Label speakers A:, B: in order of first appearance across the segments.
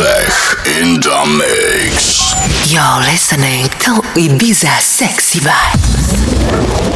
A: In the mix.
B: You're listening to Ibiza Sexy Vibe.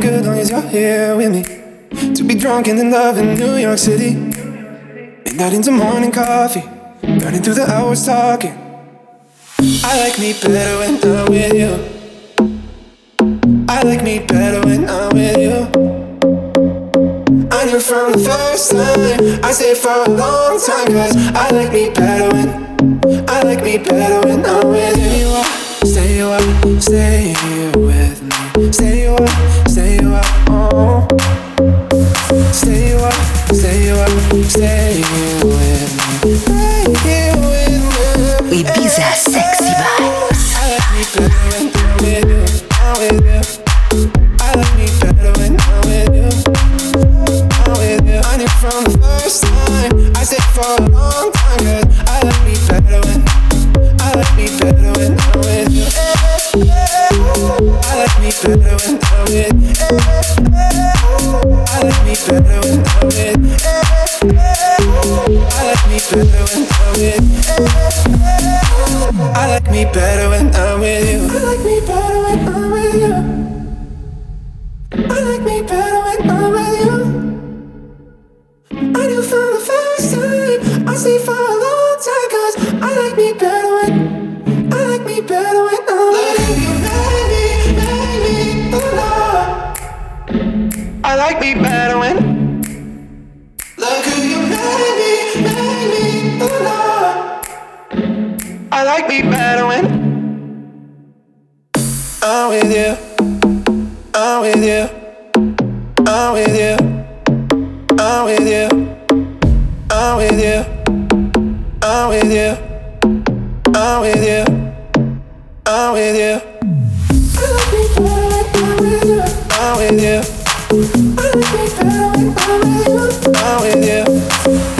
C: Good long as you're here with me. To be drunk and in love in New York City. Midnight into morning coffee. Burning through the hours talking. I like me better when I'm with you. I like me better when I'm with you. I knew from the first time. I stayed for a long time Cause I like me better when I like me better when I'm with you. Stay up, stay here with me. Stay stay up, Stay you up, stay you up, stay with me like me better when I'm with you. I like me better when I'm with you. I like me better when I'm with you. I knew from the first time. I stayed for a long time Cause I like me better when I like me better when I'm with you. Make me, make me, oh no I like me better when I like me better when I'm with you I'm with you I'm with you I'm with you. I'm with you. I'm with you. I'm with you. I'm with you. I'm with you. I'm with you.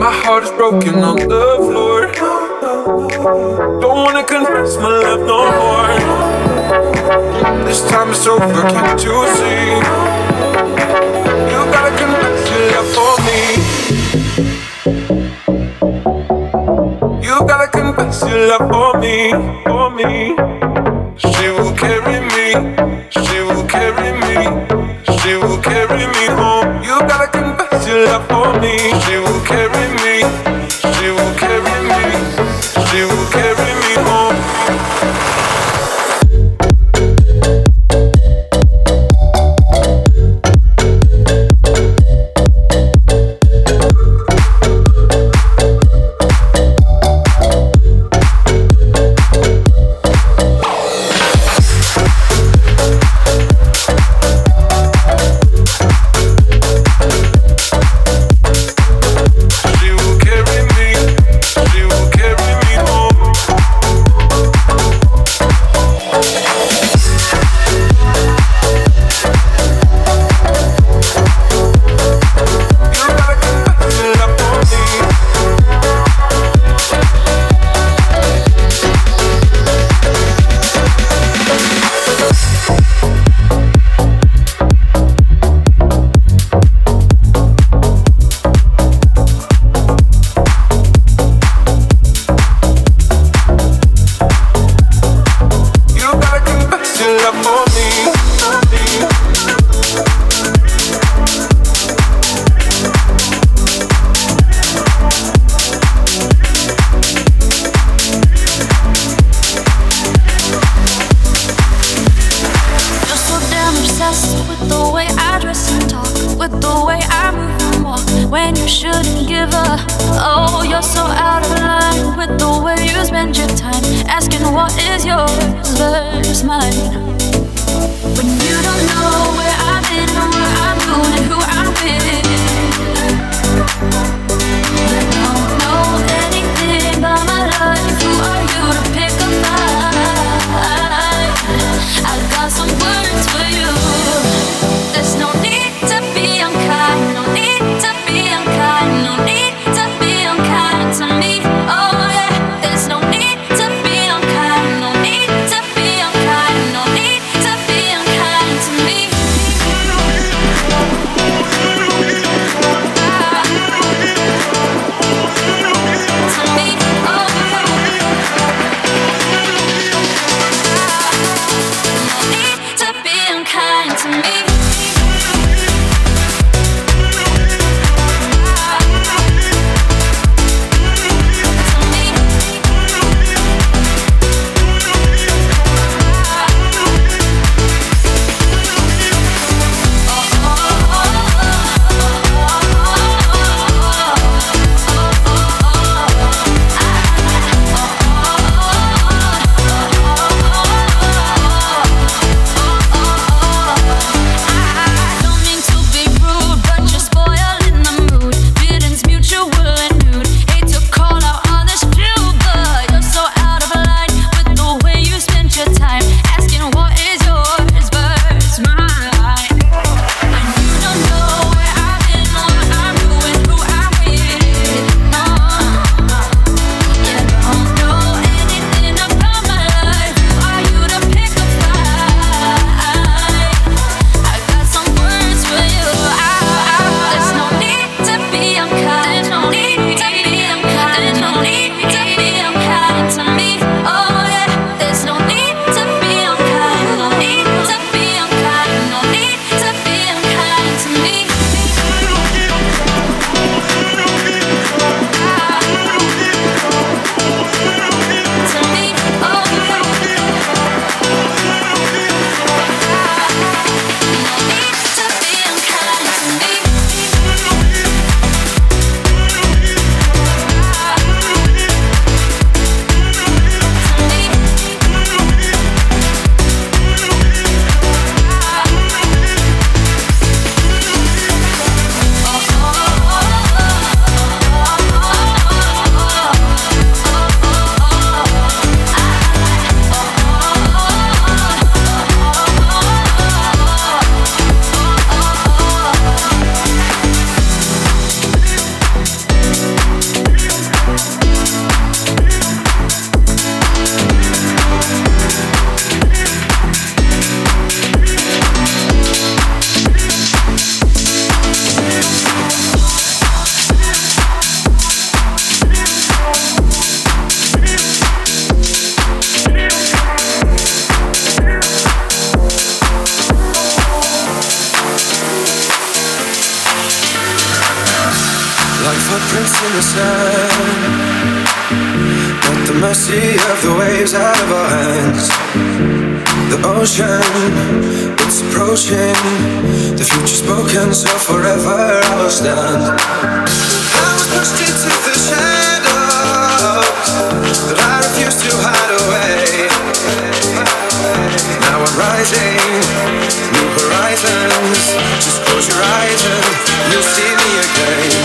D: My heart is broken on the floor. Don't wanna confess my love no more. This time it's over, can't you see? You gotta confess your love for me. You gotta confess your love for me, for me. She will carry me. You.
E: when you shouldn't give up. Oh, you're so out of line with the way you spend your time. Asking what is yours versus mine. When you don't know where.
F: forever I was I was pushed into the shadows I refused to hide away. Now I'm rising New horizons Just close your eyes and You'll see me again.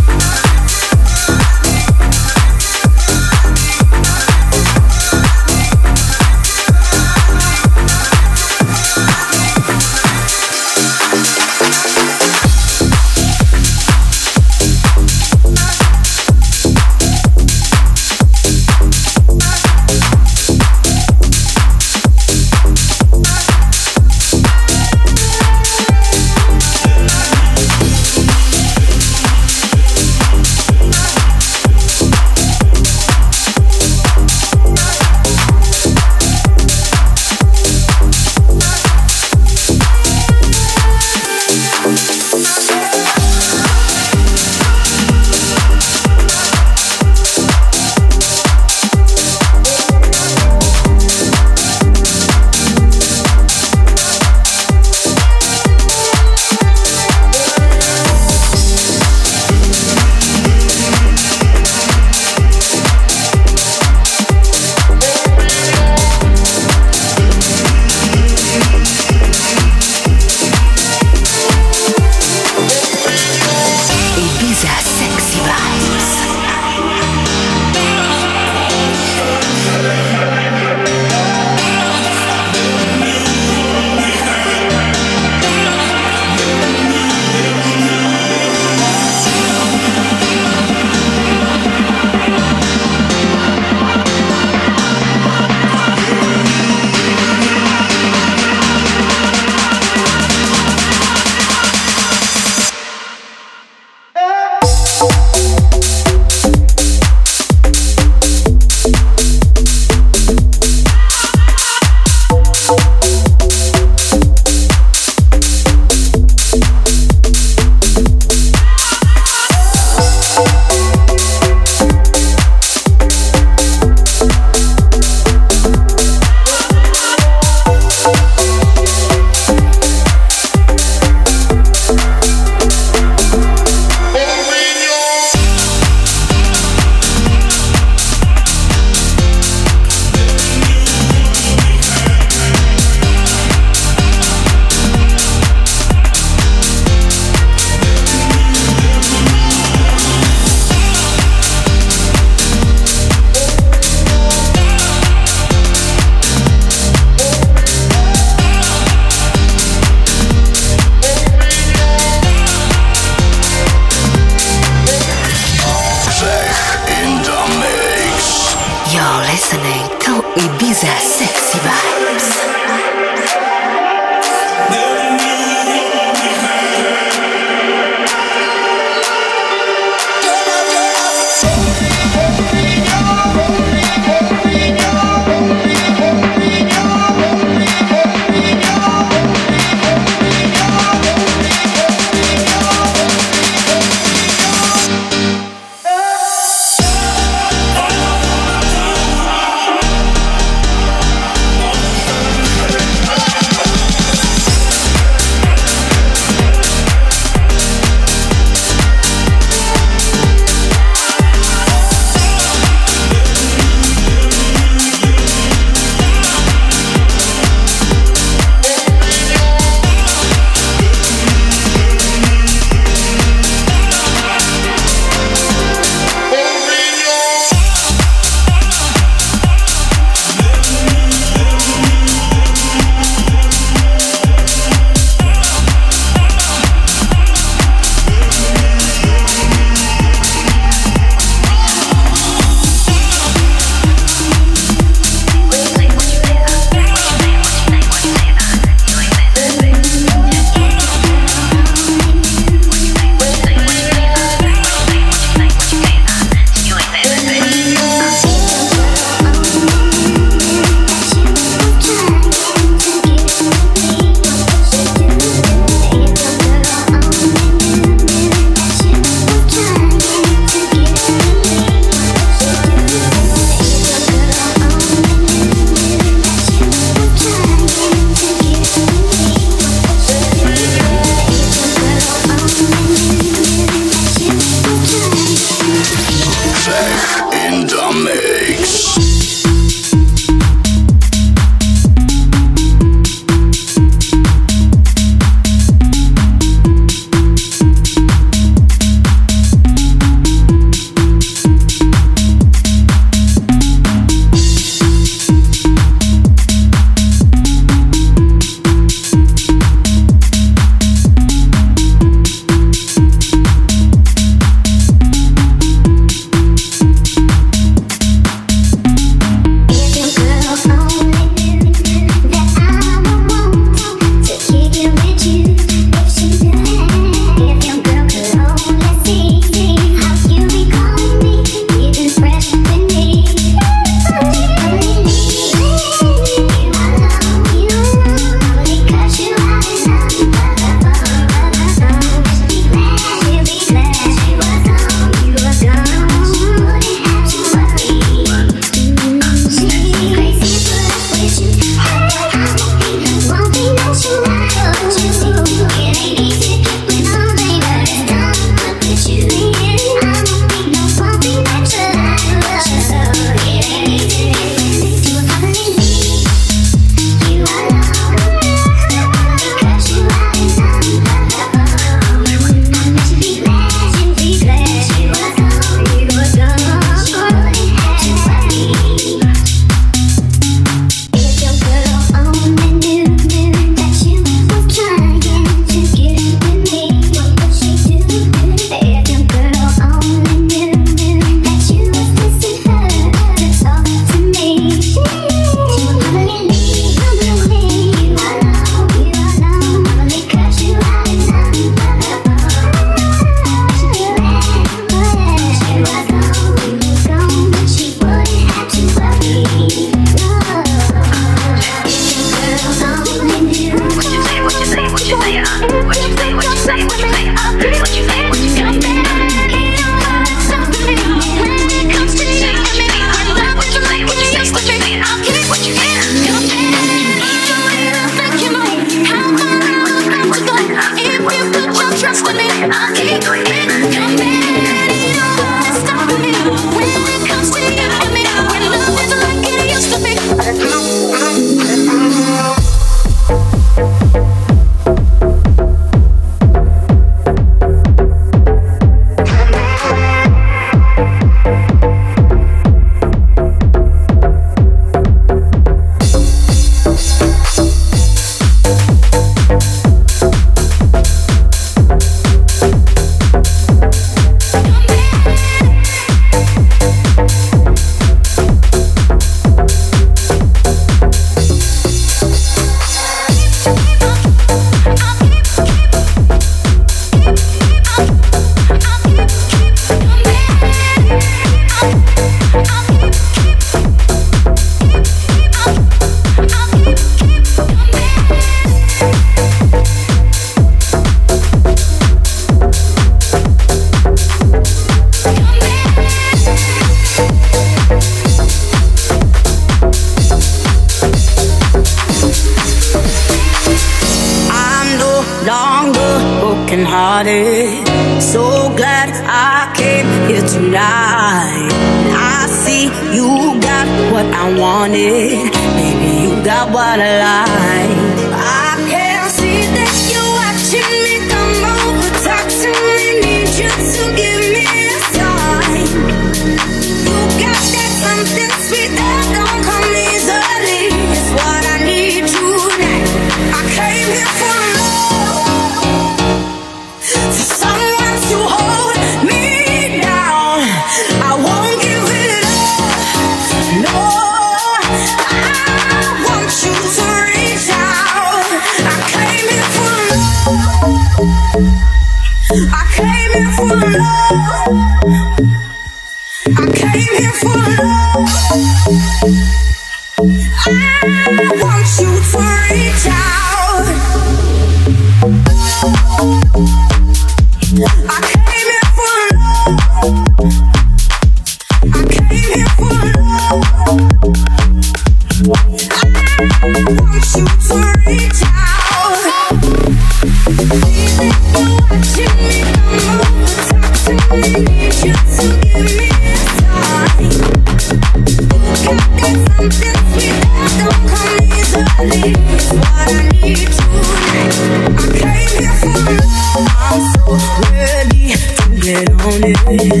F: Get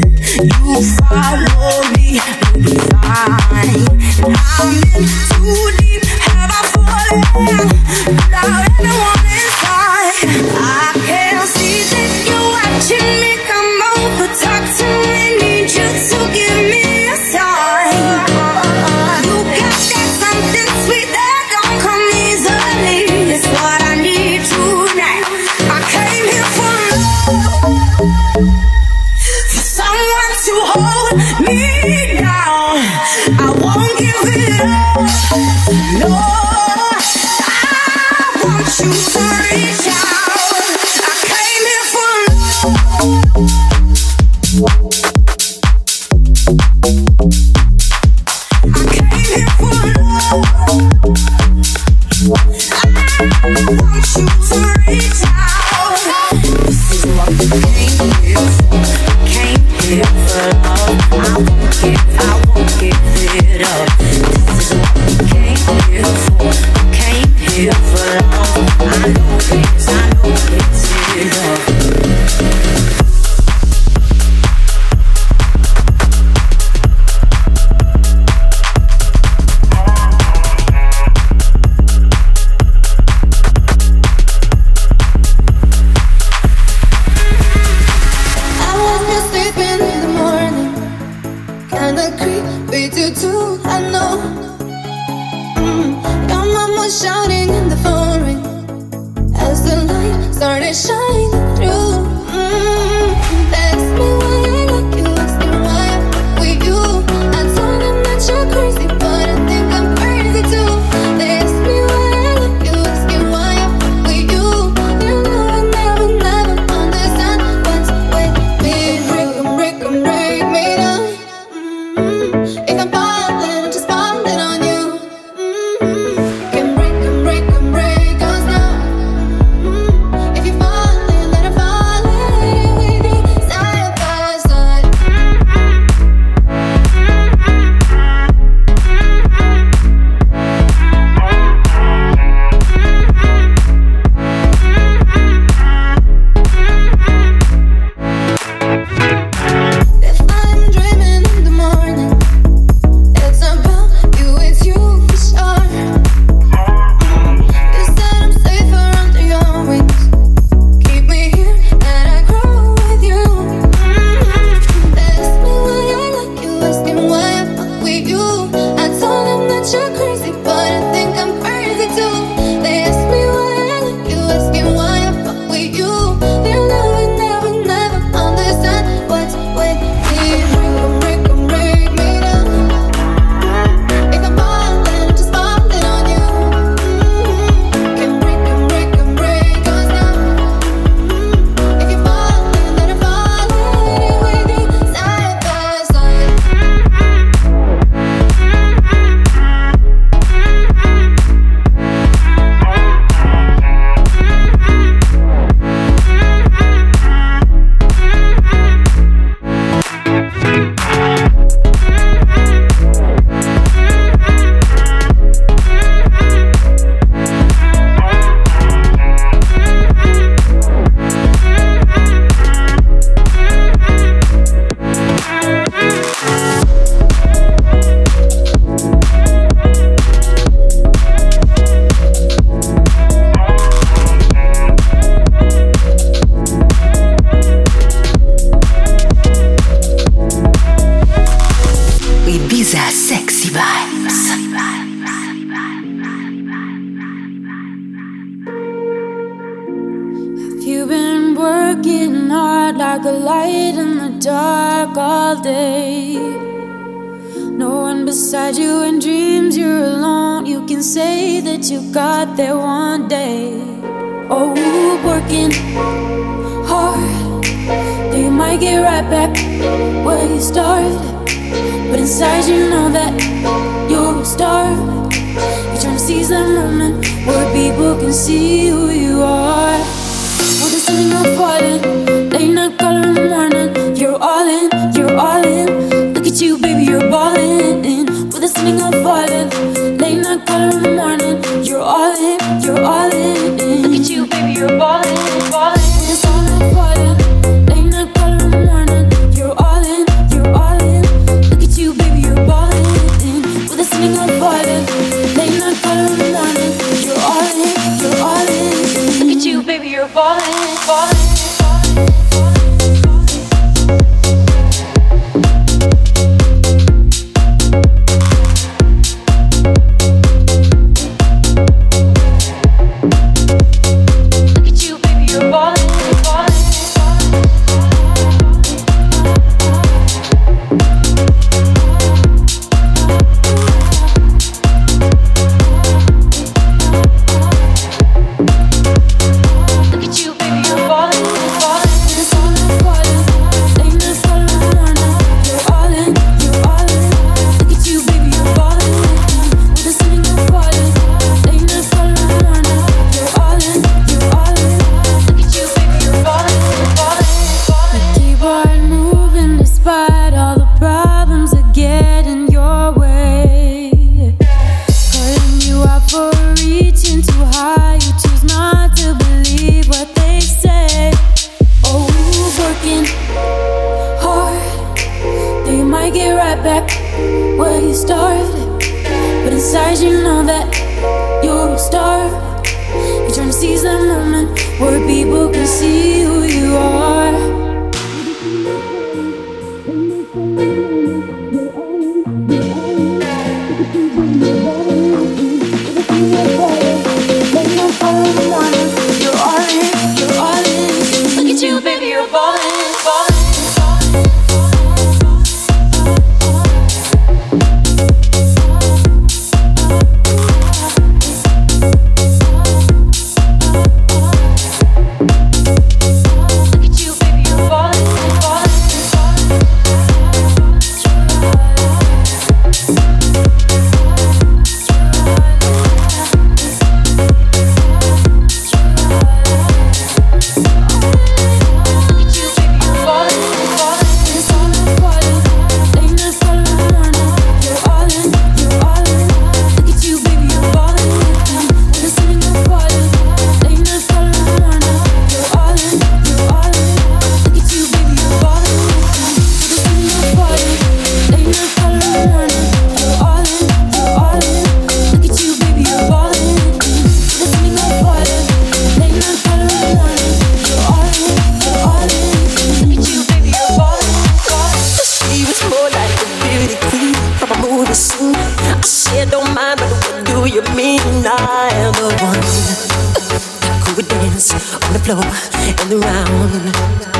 F: it. But inside, you
G: know that you're a star. You're trying to seize that moment where people can see who you are. Well, there's something not
H: falling. Late night color in the morning. You're all in, you're all in. Look at you, baby, you're balling With the sun something not falling.
I: Late night color in the morning. You're all in, you're all
J: in. Look at you, baby, you're balling, balling. slow and round.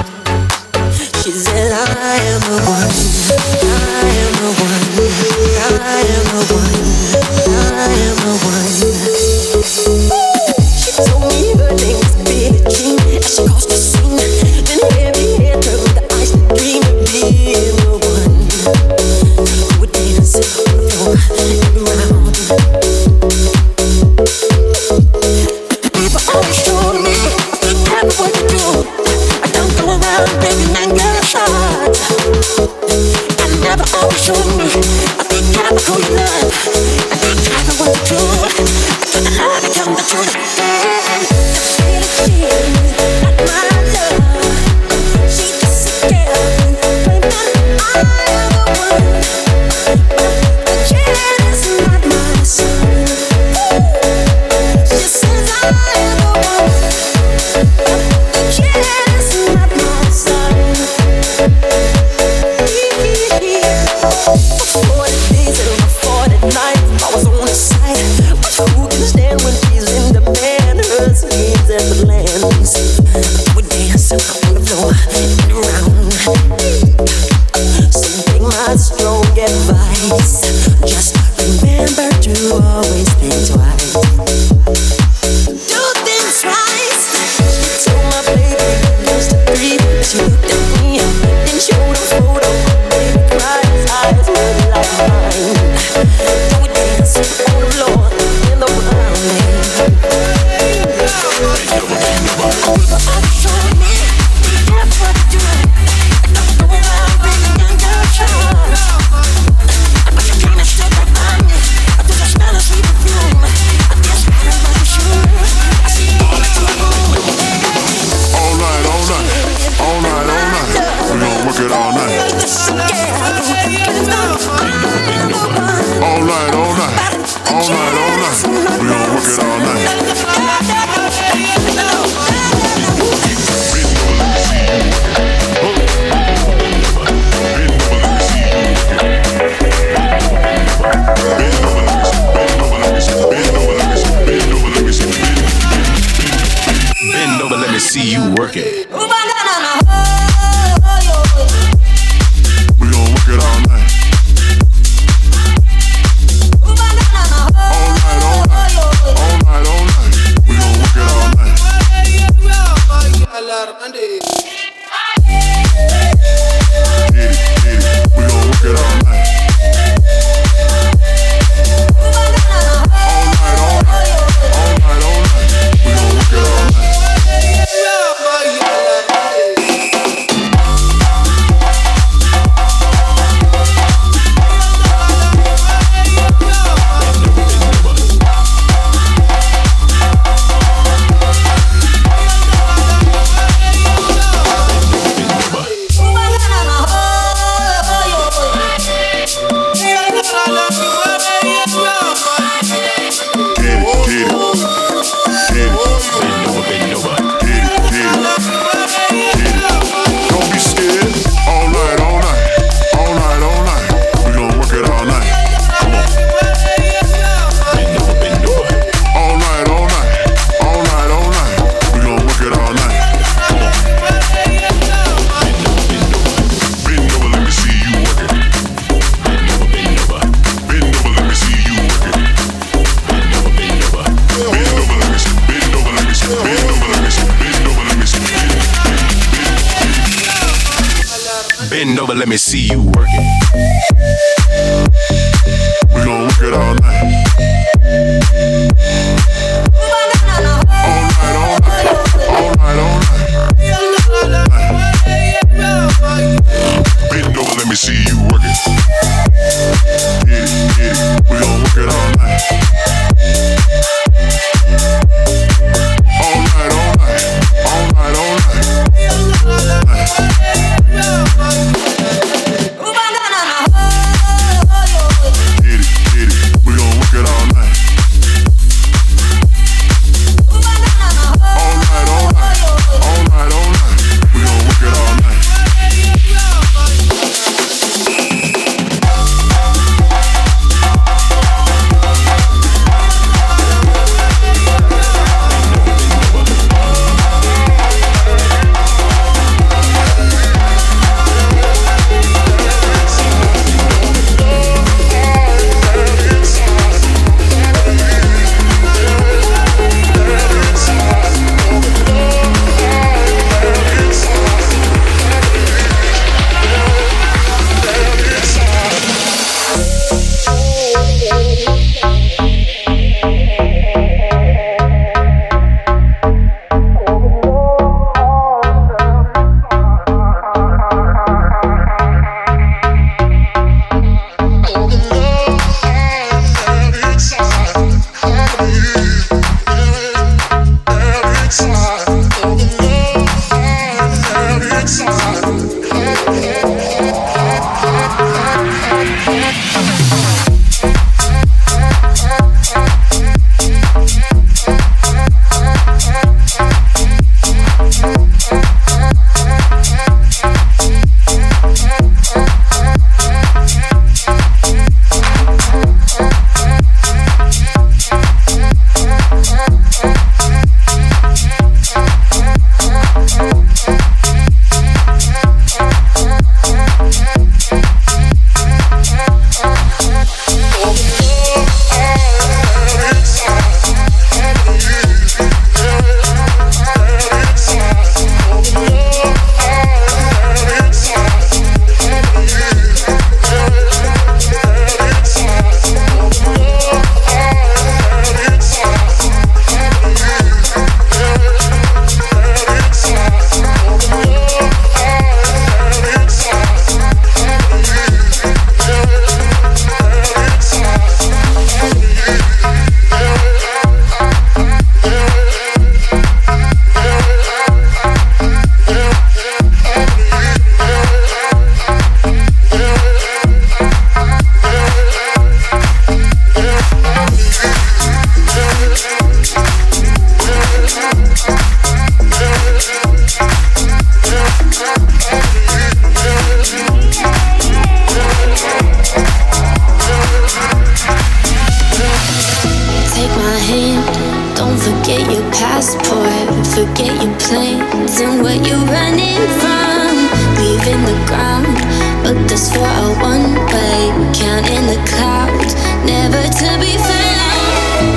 J: your passport, forget your plans and what you're running from. Leaving the ground, but this for a one way. Counting the clouds, never to be found.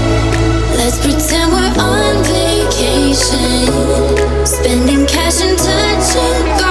J: Let's pretend we're on vacation, spending cash and touching.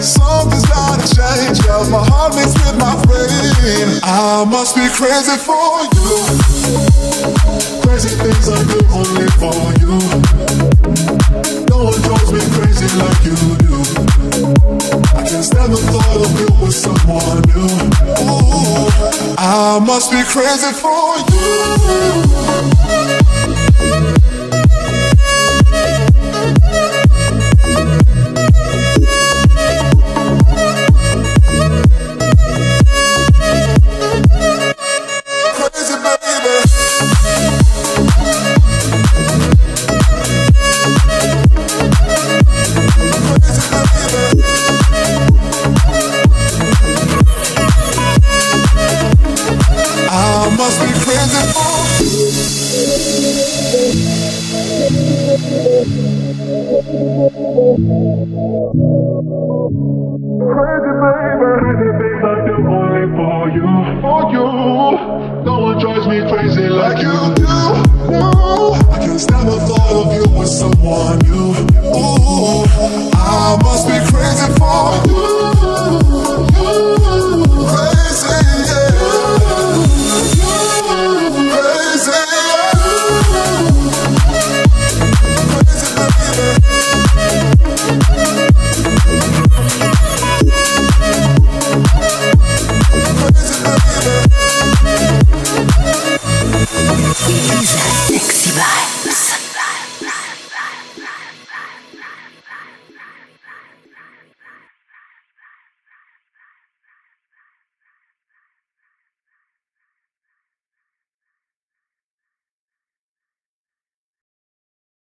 J: Something's gotta change, yeah. My heart beats with my brain. I must be crazy for you. Crazy things I do only for you. No one drives me crazy like you do. I can't stand the thought of you with someone new. Ooh, I must be crazy for you.